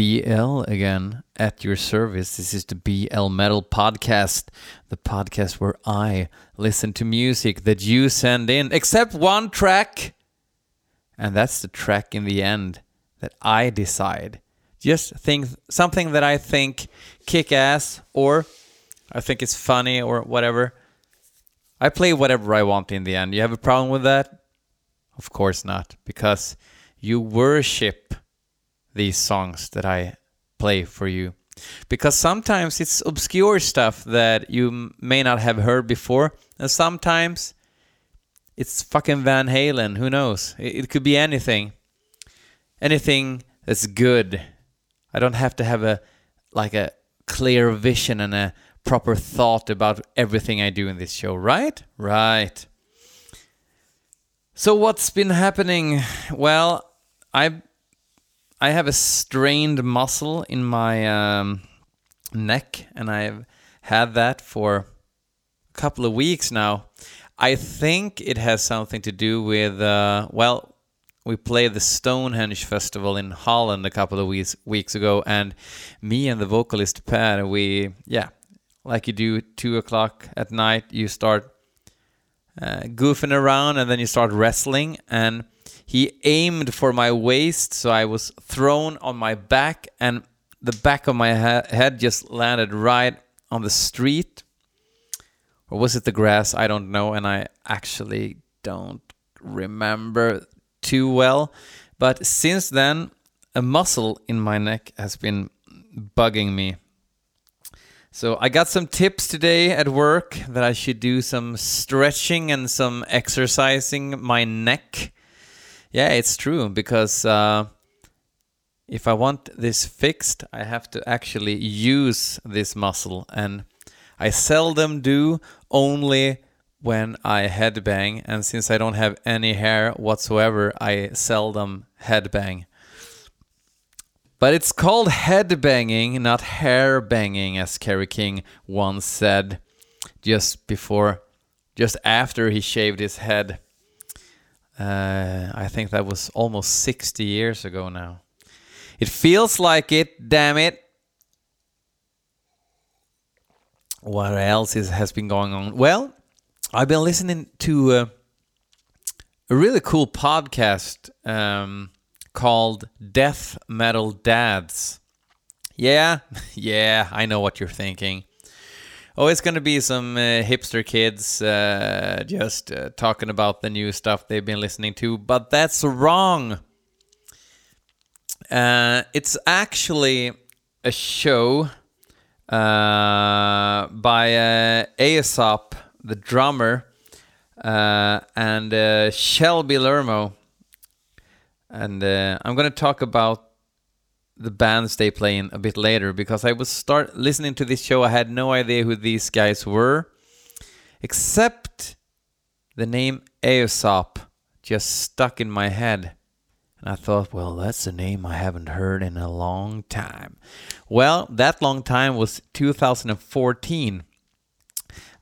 BL again at your service. This is the BL Metal Podcast, the podcast where I listen to music that you send in, except one track. And that's the track in the end that I decide. Just think something that I think kick ass or I think it's funny or whatever. I play whatever I want in the end. You have a problem with that? Of course not, because you worship these songs that I play for you. Because sometimes it's obscure stuff that you may not have heard before, and sometimes it's fucking Van Halen. Who knows? It, could be anything. Anything that's good. I don't have to have a like a clear vision and a proper thought about everything I do in this show, right? Right. So what's been happening? Well, I I have a strained muscle in my um, neck, and I've had that for a couple of weeks now. I think it has something to do with uh, well, we played the Stonehenge festival in Holland a couple of weeks weeks ago, and me and the vocalist Per, we yeah, like you do two o'clock at night, you start uh, goofing around, and then you start wrestling and he aimed for my waist, so I was thrown on my back, and the back of my ha- head just landed right on the street. Or was it the grass? I don't know, and I actually don't remember too well. But since then, a muscle in my neck has been bugging me. So I got some tips today at work that I should do some stretching and some exercising my neck yeah, it's true because uh, if I want this fixed, I have to actually use this muscle, and I seldom do. Only when I headbang, and since I don't have any hair whatsoever, I seldom headbang. But it's called headbanging, not hair banging, as Kerry King once said, just before, just after he shaved his head. Uh, I think that was almost 60 years ago now. It feels like it, damn it. What else is, has been going on? Well, I've been listening to uh, a really cool podcast um, called Death Metal Dads. Yeah, yeah, I know what you're thinking oh, it's going to be some uh, hipster kids uh, just uh, talking about the new stuff they've been listening to, but that's wrong. Uh, it's actually a show uh, by uh, Aesop, the drummer, and Shelby Lermo. And I'm going to talk about the bands they play in a bit later because I was start listening to this show. I had no idea who these guys were, except the name Aesop just stuck in my head. And I thought, well, that's a name I haven't heard in a long time. Well, that long time was 2014.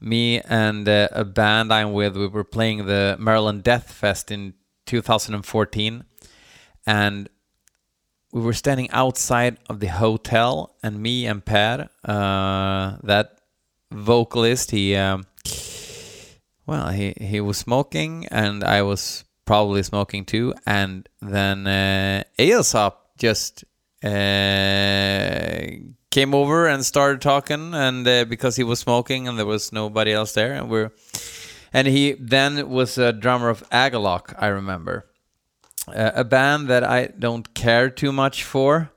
Me and uh, a band I'm with, we were playing the Maryland Death Fest in 2014. And we were standing outside of the hotel, and me and Per, uh, that vocalist, he, um, well, he he was smoking, and I was probably smoking too, and then uh, Aesop just uh, came over and started talking, and uh, because he was smoking and there was nobody else there, and we're, and he then was a drummer of Agalloch, I remember uh, a band that I don't care too much for.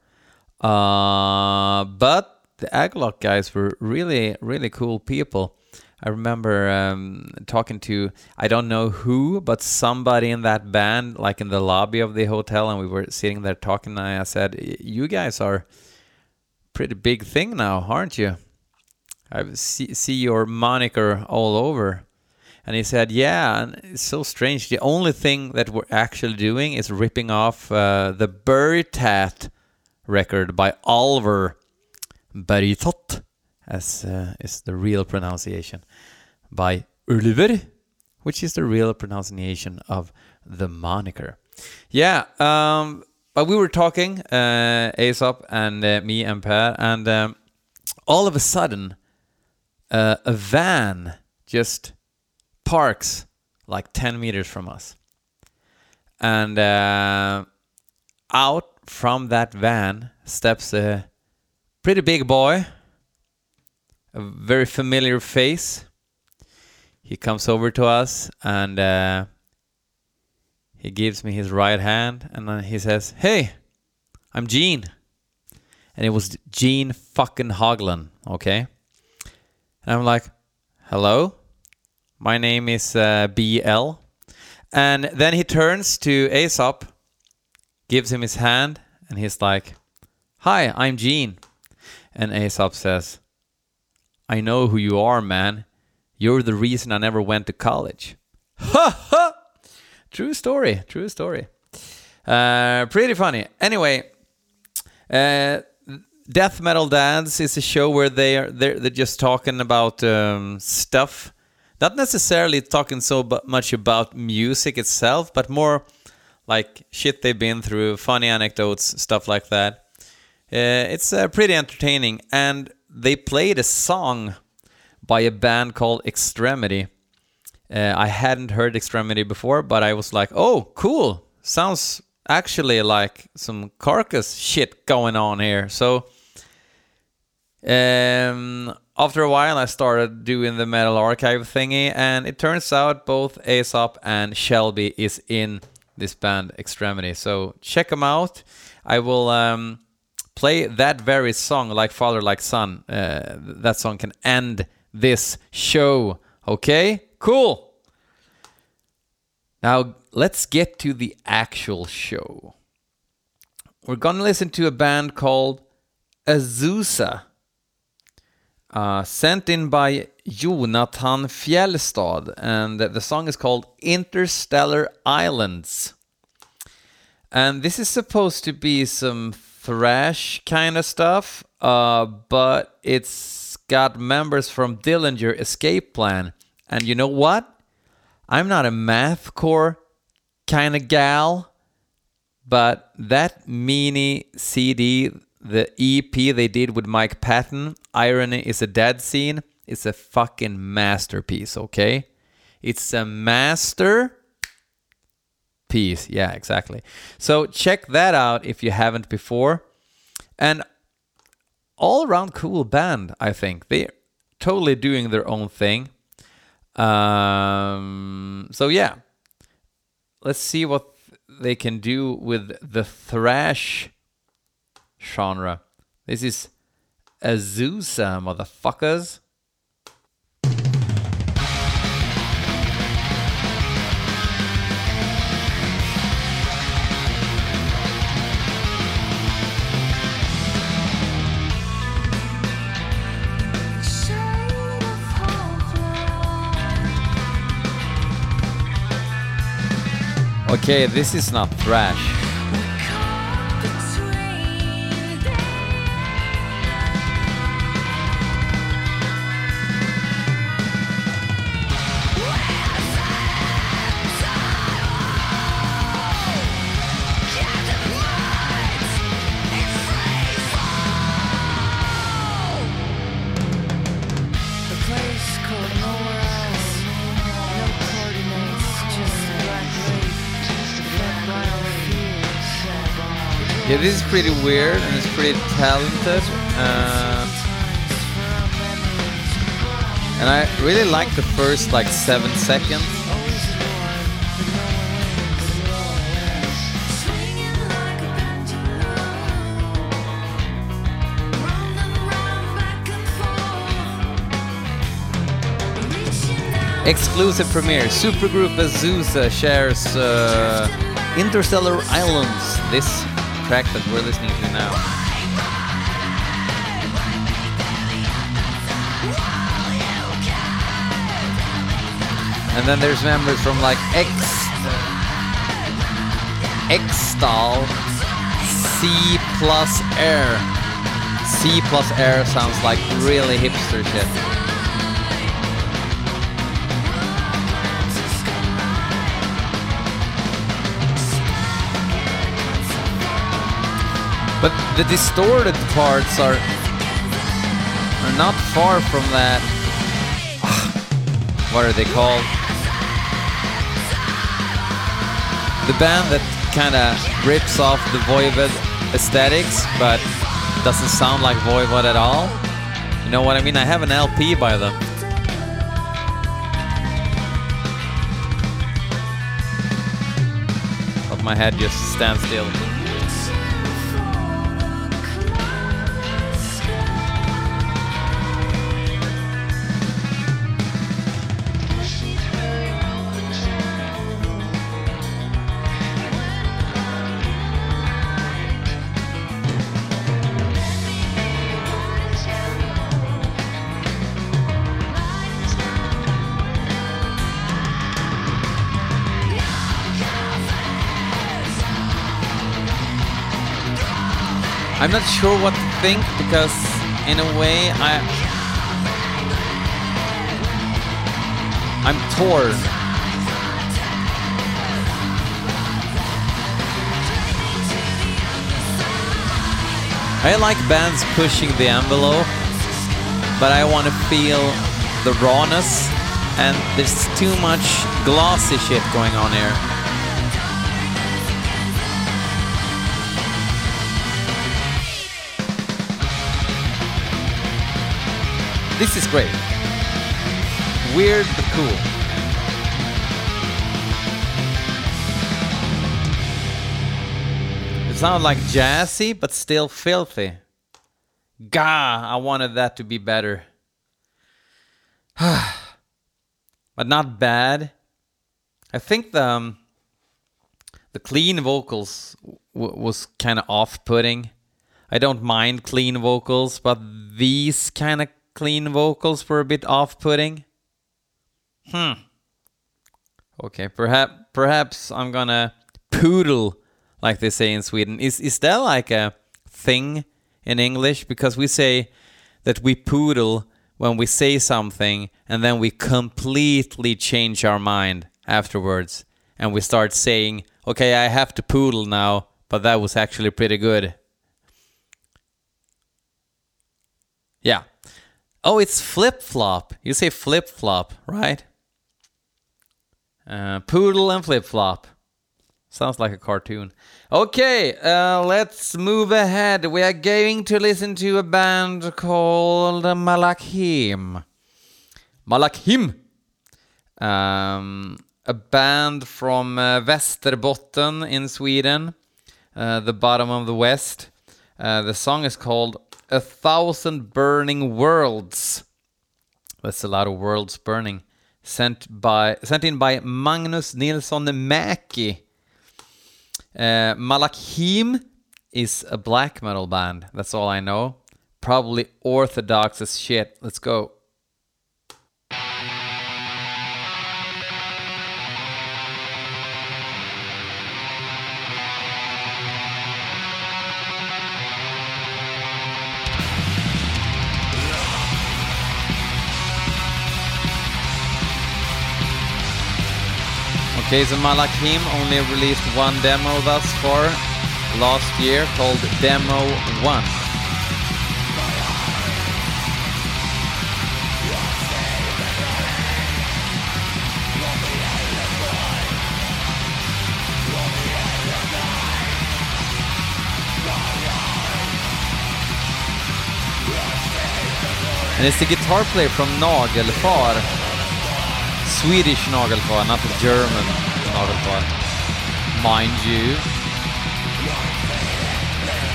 Uh, but the Agalloch guys were really, really cool people. I remember um, talking to I don't know who, but somebody in that band, like in the lobby of the hotel, and we were sitting there talking. And I said, "You guys are pretty big thing now, aren't you? I see, see your moniker all over." And he said, "Yeah, and it's so strange. The only thing that we're actually doing is ripping off uh, the Bergtatt record by Ulver Bergtatt, as uh, is the real pronunciation, by Ulver, which is the real pronunciation of the moniker. Yeah, um, but we were talking, uh, Aesop and uh, me and Per, and um, all of a sudden, uh, a van just parks like 10 meters from us. And uh, out from that van steps a pretty big boy, a very familiar face. He comes over to us and uh, he gives me his right hand and then he says, Hey, I'm Gene. And it was Gene fucking Hoglan, okay? And I'm like, Hello? My name is uh, BL. And then he turns to Aesop, gives him his hand, and he's like, Hi, I'm Gene. And Aesop says, I know who you are, man. You're the reason I never went to college. Ha ha! True story, true story. Uh, pretty funny. Anyway, uh, Death Metal Dads is a show where they are they're, they're just talking about um, stuff, not necessarily talking so much about music itself, but more like shit they've been through, funny anecdotes, stuff like that. Uh, it's uh, pretty entertaining, and they played a song by a band called Extremity. Uh, I hadn't heard Extremity before, but I was like, "Oh, cool! Sounds actually like some Carcass shit going on here." So, um, after a while, I started doing the Metal Archive thingy, and it turns out both Aesop and Shelby is in this band Extremity. So check them out. I will um, play that very song, like Father, like Son. Uh, that song can end this show. Okay, cool. Now let's get to the actual show. We're gonna listen to a band called Azusa, uh, sent in by Jonathan Fjellstad, and the song is called Interstellar Islands. And this is supposed to be some thrash kind of stuff, uh, but it's got members from Dillinger Escape Plan. And you know what? I'm not a mathcore kind of gal, but that mini CD, the EP they did with Mike Patton, Irony is a Dead Scene, is a fucking masterpiece, okay? It's a master piece. Yeah, exactly. So check that out if you haven't before. And all around cool band, I think. They're totally doing their own thing. Um, so yeah, let's see what they can do with the thrash genre. This is Azusa, motherfuckers. Okay, this is not thrash. This is pretty weird and it's pretty talented. Uh, and I really like the first like seven seconds. Exclusive premiere. Supergroup Azusa shares uh, Interstellar Islands. This track that we're listening to now. And then there's members from like X, uh, Extol, Sea plus Air. Sea plus Air sounds like really hipster shit. The distorted parts are are not far from that. what are they called? The band that kind of rips off the Voivod aesthetics, but doesn't sound like Voivod at all. You know what I mean? I have an LP by them. But my head just stands still. I'm not sure what to think because, in a way, I I'm torn. I like bands pushing the envelope, but I want to feel the rawness, and there's too much glossy shit going on here. This is great. Weird but cool. It sounds like jazzy but still filthy. Gah, I wanted that to be better. but not bad. I think the um, the clean vocals w- was kind of off-putting. I don't mind clean vocals, but these kind of clean vocals were a bit off-putting. Hmm. Okay, perhaps perhaps I'm gonna poodle, like they say in Sweden. Is is that like a thing in English? Because we say that we poodle when we say something, and then we completely change our mind afterwards, and we start saying, "Okay, I have to poodle now," but that was actually pretty good. Yeah. Oh, it's flip flop. You say flip flop, right? Uh, poodle and flip flop. Sounds like a cartoon. Okay, uh, let's move ahead. We are going to listen to a band called Malakhim. Malakhim. Um, a band from uh, Västerbotten in Sweden, uh, the bottom of the West. Uh, the song is called A Thousand Burning Worlds. That's a lot of worlds burning. Sent by sent in by Magnus Nilsson Mäki. Uh, Malakhim is a black metal band. That's all I know. Probably orthodox as shit. Let's go. Okay, so Malakhim only released one demo thus far last year called Demo 1. And it's the guitar player from Nagelfar. Swedish Nagelfar, not the German Nagelfar. Mind you.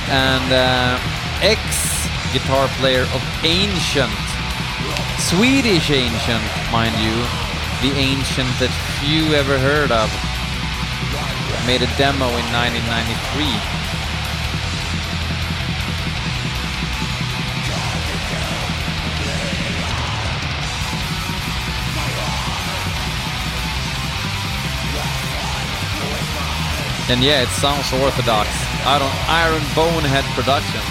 And uh, ex guitar player of Ancient. Swedish Ancient, mind you. The Ancient that few ever heard of. Made a demo in 1993. And yeah, it sounds orthodox. I don't Iron Bonehead Productions.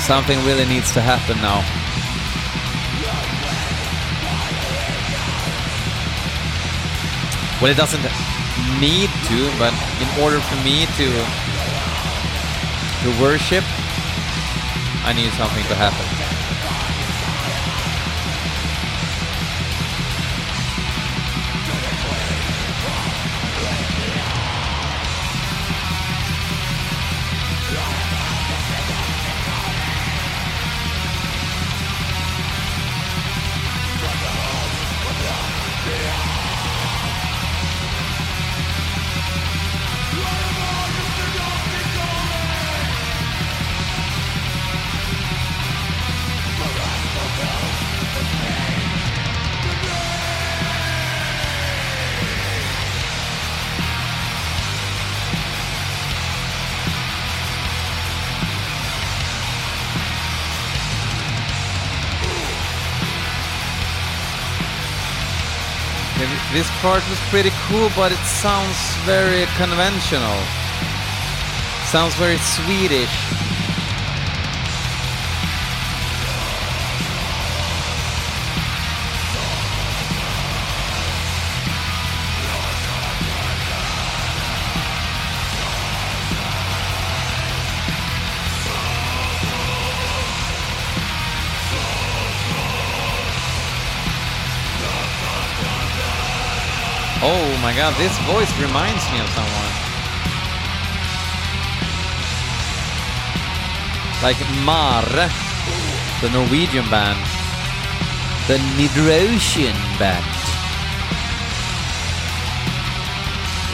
Something really needs to happen now. Well, it doesn't need to, but in order for me to to worship, I need something to happen. This part was pretty cool, but it sounds very conventional. Sounds very Swedish. My god, this voice reminds me of someone. Like Mare, the Norwegian band. The Nidrosian band.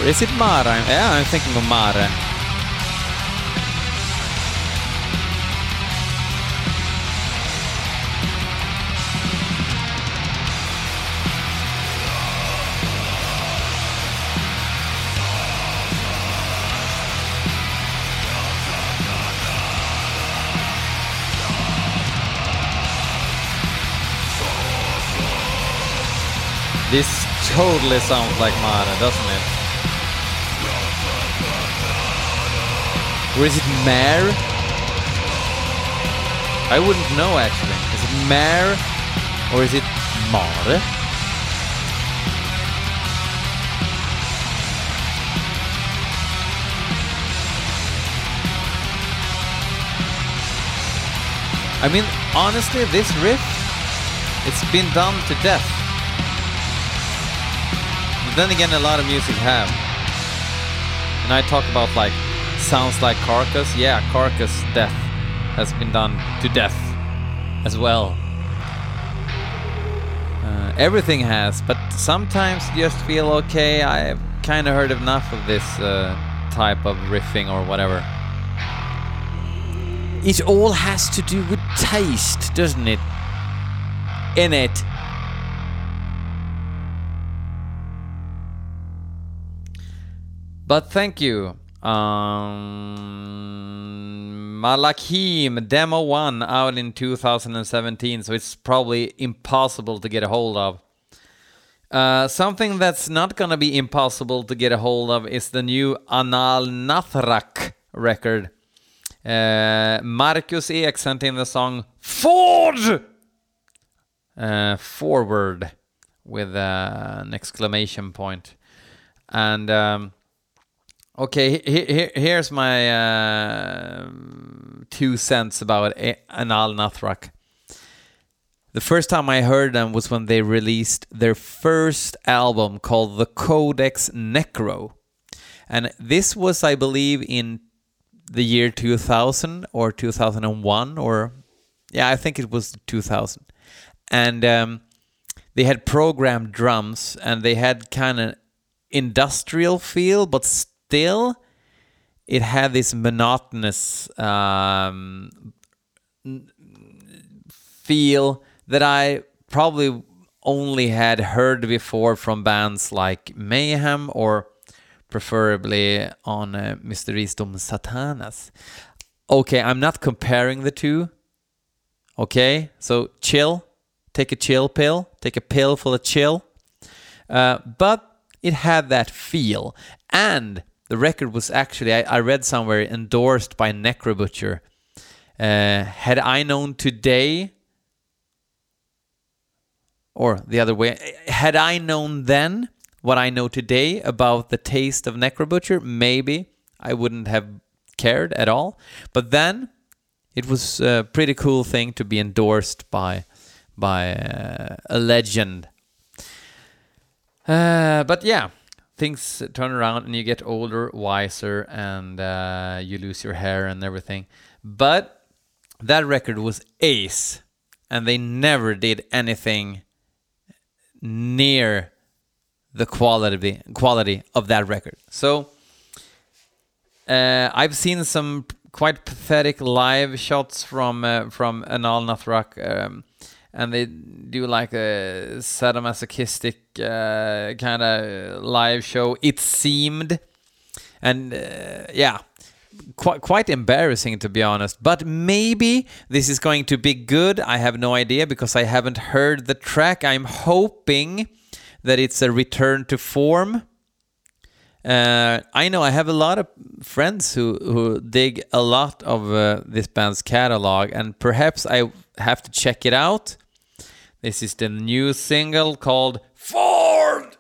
Or is it Mare? I'm- Yeah, I'm thinking of Mare. This totally sounds like Mare, doesn't it? Or is it Mare? I wouldn't know actually. Is it Mare or is it Mare? I mean, honestly, this riff, it's been done to death. Then again, a lot of music have. And I talk about like sounds like Carcass. Yeah, Carcass death has been done to death as well. Uh, everything has, but sometimes you just feel okay. I've kind of heard enough of this uh, type of riffing or whatever. It all has to do with taste, doesn't it? In it. But thank you. Um, Malakhim Demo 1 out in 2017, so it's probably impossible to get a hold of. Uh, something that's not gonna be impossible to get a hold of is the new Anaal Nathrakh record. Uh, Marcus Ek sent in the song Ford! Uh, forward with an exclamation point. And um, okay, he- he- here's my uh, two cents about Anaal Nathrakh. The first time I heard them was when they released their first album called The Codex Necro. And this was, I believe, in the year 2000 or 2001 or yeah i think it was 2000 and um, they had programmed drums and they had kind of industrial feel but still it had this monotonous um, feel that i probably only had heard before from bands like mayhem or preferably on uh, Mysteriis Dom Sathanas. Okay, I'm not comparing the two. Okay, so chill, take a chill pill, take a pill full of chill. Uh, but it had that feel, and the record was actually I, I read somewhere endorsed by Necrobutcher. Uh, had I known today, or the other way, had I known then what I know today about the taste of Necrobutcher, maybe I wouldn't have cared at all. But then it was a pretty cool thing to be endorsed by by uh, a legend. Uh, but yeah, things turn around and you get older, wiser, and uh, you lose your hair and everything. But that record was ace, and they never did anything near the quality quality of that record. So uh, I've seen some quite pathetic live shots from uh, from Anaal Nathrakh, um, and they do like a sadomasochistic uh, kind of live show. It seemed, and uh, yeah, quite quite embarrassing to be honest. But maybe this is going to be good. I have no idea because I haven't heard the track. I'm hoping that it's a return to form. Uh, I know I have a lot of friends who, who dig a lot of uh, this band's catalog, and perhaps I have to check it out. This is the new single called Ford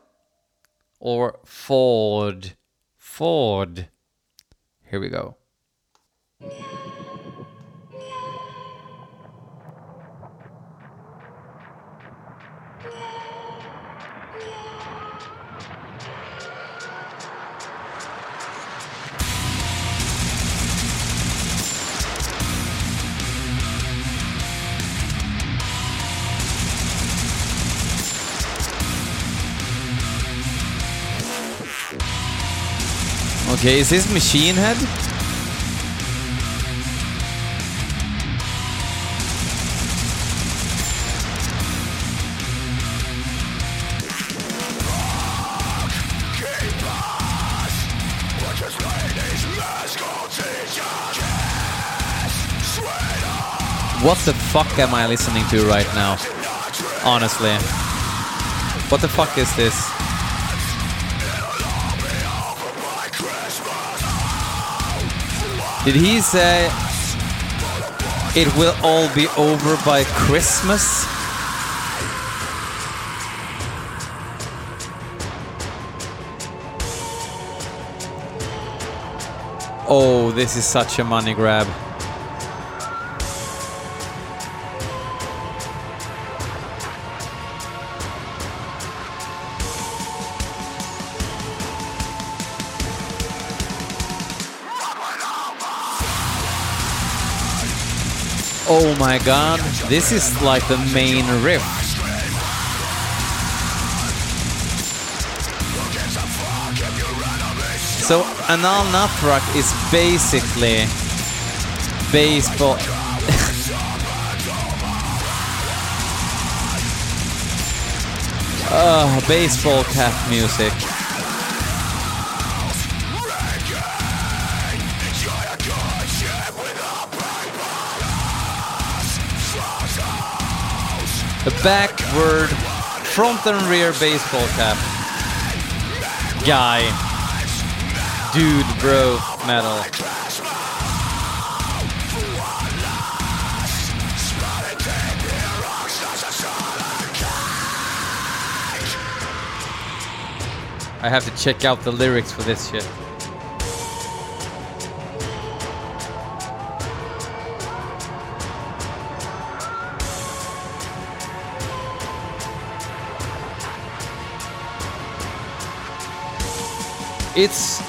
or Ford. Ford. Here we go. Okay, is this Machine Head? What the fuck am I listening to right now? Honestly. What the fuck is this? Did he say it will all be over by Christmas? Oh, this is such a money grab. Oh my god, this is like the main riff. So Anaal Nathrakh is basically baseball. uh, baseball cap music. A backward front and rear baseball cap. Guy. Dude, bro, metal. I have to check out the lyrics for this shit. It's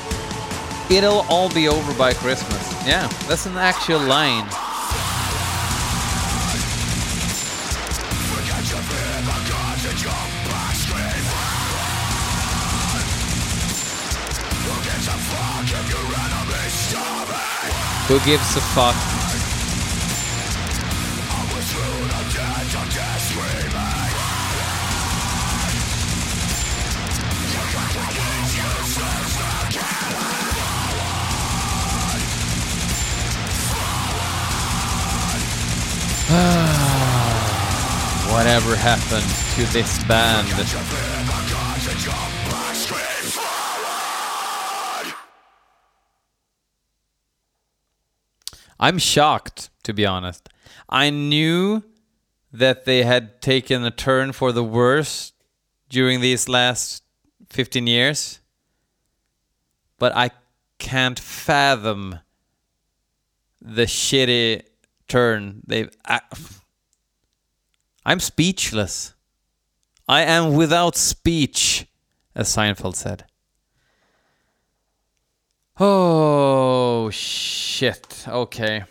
it'll all be over by Christmas. Yeah, that's an actual line. Who gives a fuck? Whatever happened to this band? I'm shocked, to be honest. I knew that they had taken a turn for the worse during these last 15 years, but I can't fathom the shitty turn they've. I'm speechless. I am without speech, as Seinfeld said. Oh, shit. Okay.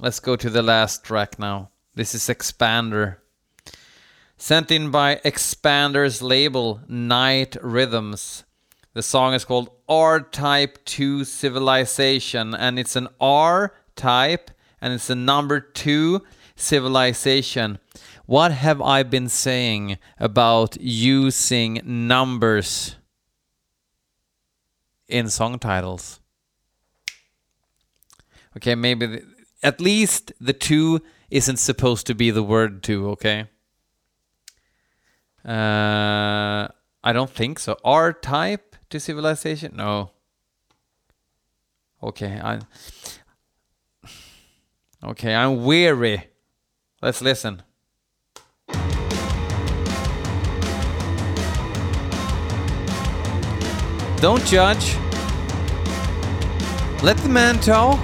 Let's go to the last track now. This is Expander. Sent in by Expander's label, Night Rhythms. The song is called R Type 2 Civilization, and it's an R type, and it's a number 2 civilization. What have I been saying about using numbers in song titles? Okay, maybe the, at least the two isn't supposed to be the word two, okay? Uh, I don't think so. R type to civilization? No. Okay, I. Okay, I'm weary. Let's listen. Don't judge. Let the man talk.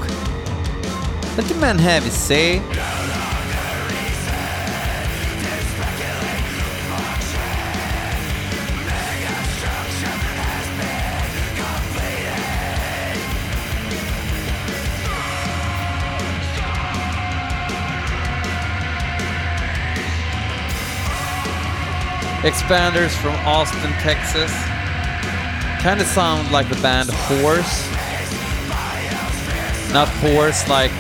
Let the man have his say. Expanders from Austin, Texas. Kind of sound like the band Whores. Not horse like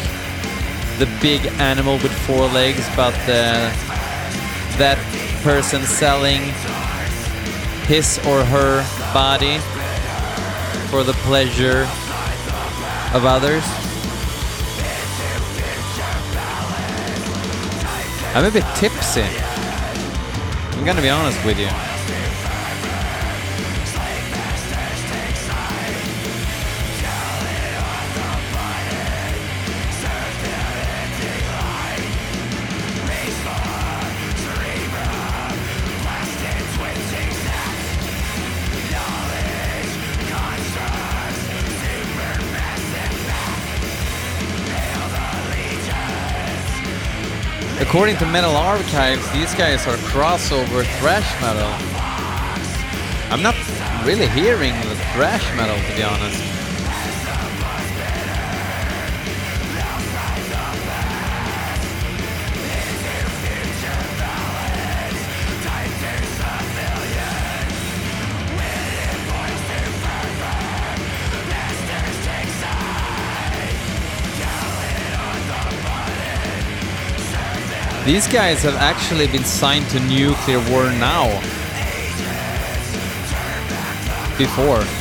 the big animal with four legs, but uh, that person selling his or her body for the pleasure of others. I'm a bit tipsy. I'm gonna be honest with you. According to Metal Archives, these guys are crossover thrash metal. I'm not really hearing the thrash metal to be honest. These guys have actually been signed to Nuclear War Now. Before.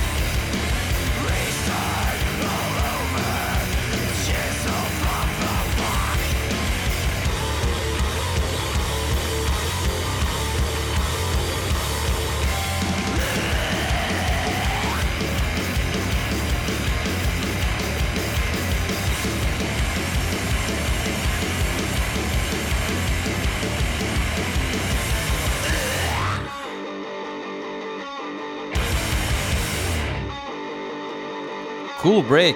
Cool break.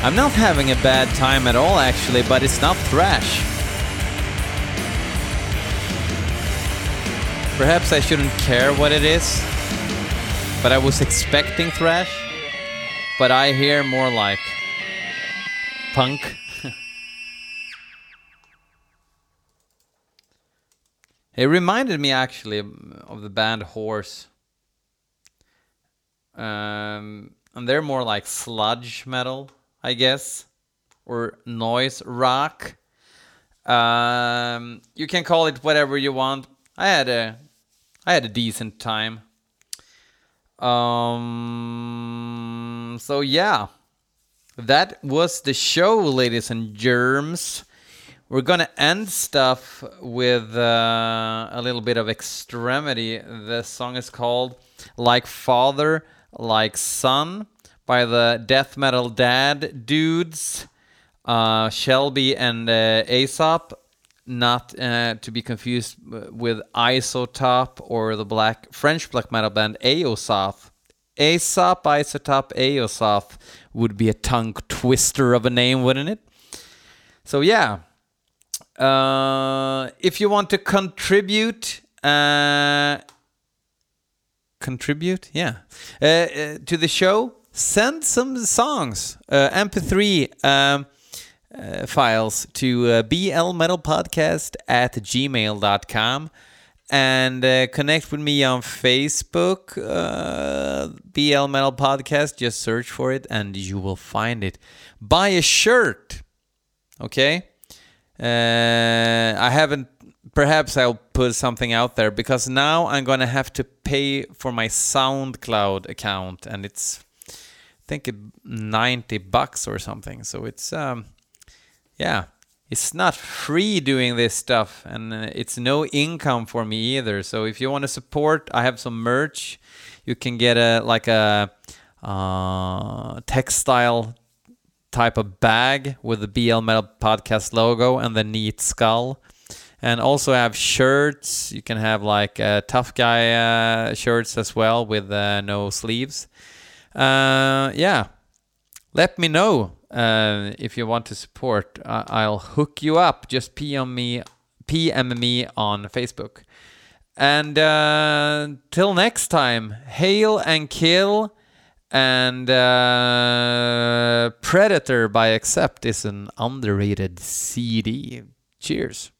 I'm not having a bad time at all actually, but it's not thrash. Perhaps I shouldn't care what it is, but I was expecting thrash, but I hear more like punk. it reminded me actually of the band Whores. Um, and they're more like sludge metal, I guess, or noise rock. Um, you can call it whatever you want. I had a I had a decent time. Um. So yeah, that was the show, ladies and germs. We're gonna end stuff with uh, a little bit of extremity. The song is called "Like Father, Like Son" by the death metal dad dudes, uh, Shelby and uh, Aesop not uh, to be confused with Isotop or the black French black metal band Aesop. Aesop, Isotop, Aesop would be a tongue twister of a name, wouldn't it? So yeah, uh, if you want to contribute, uh, contribute, yeah, uh, uh, to the show, send some songs, uh, MP3. Um, uh, files to uh, blmetalpodcast at gmail.com and uh, connect with me on Facebook, uh, BL Metal Podcast. Just search for it and you will find it. Buy a shirt, okay? Uh, I haven't. Perhaps I'll put something out there because now I'm gonna have to pay for my SoundCloud account, and it's I think 90 bucks or something. So it's um yeah, it's not free doing this stuff, and uh, it's no income for me either. So if you want to support, I have some merch. You can get a like a uh, textile type of bag with the BL Metal Podcast logo and the neat skull. And also have shirts. You can have like uh, tough guy uh, shirts as well with uh, no sleeves. Uh, yeah, let me know uh, if you want to support. I'll hook you up. Just PM me, PM me on Facebook. And uh, till next time, hail and kill. And uh, Predator by Accept is an underrated CD. Cheers.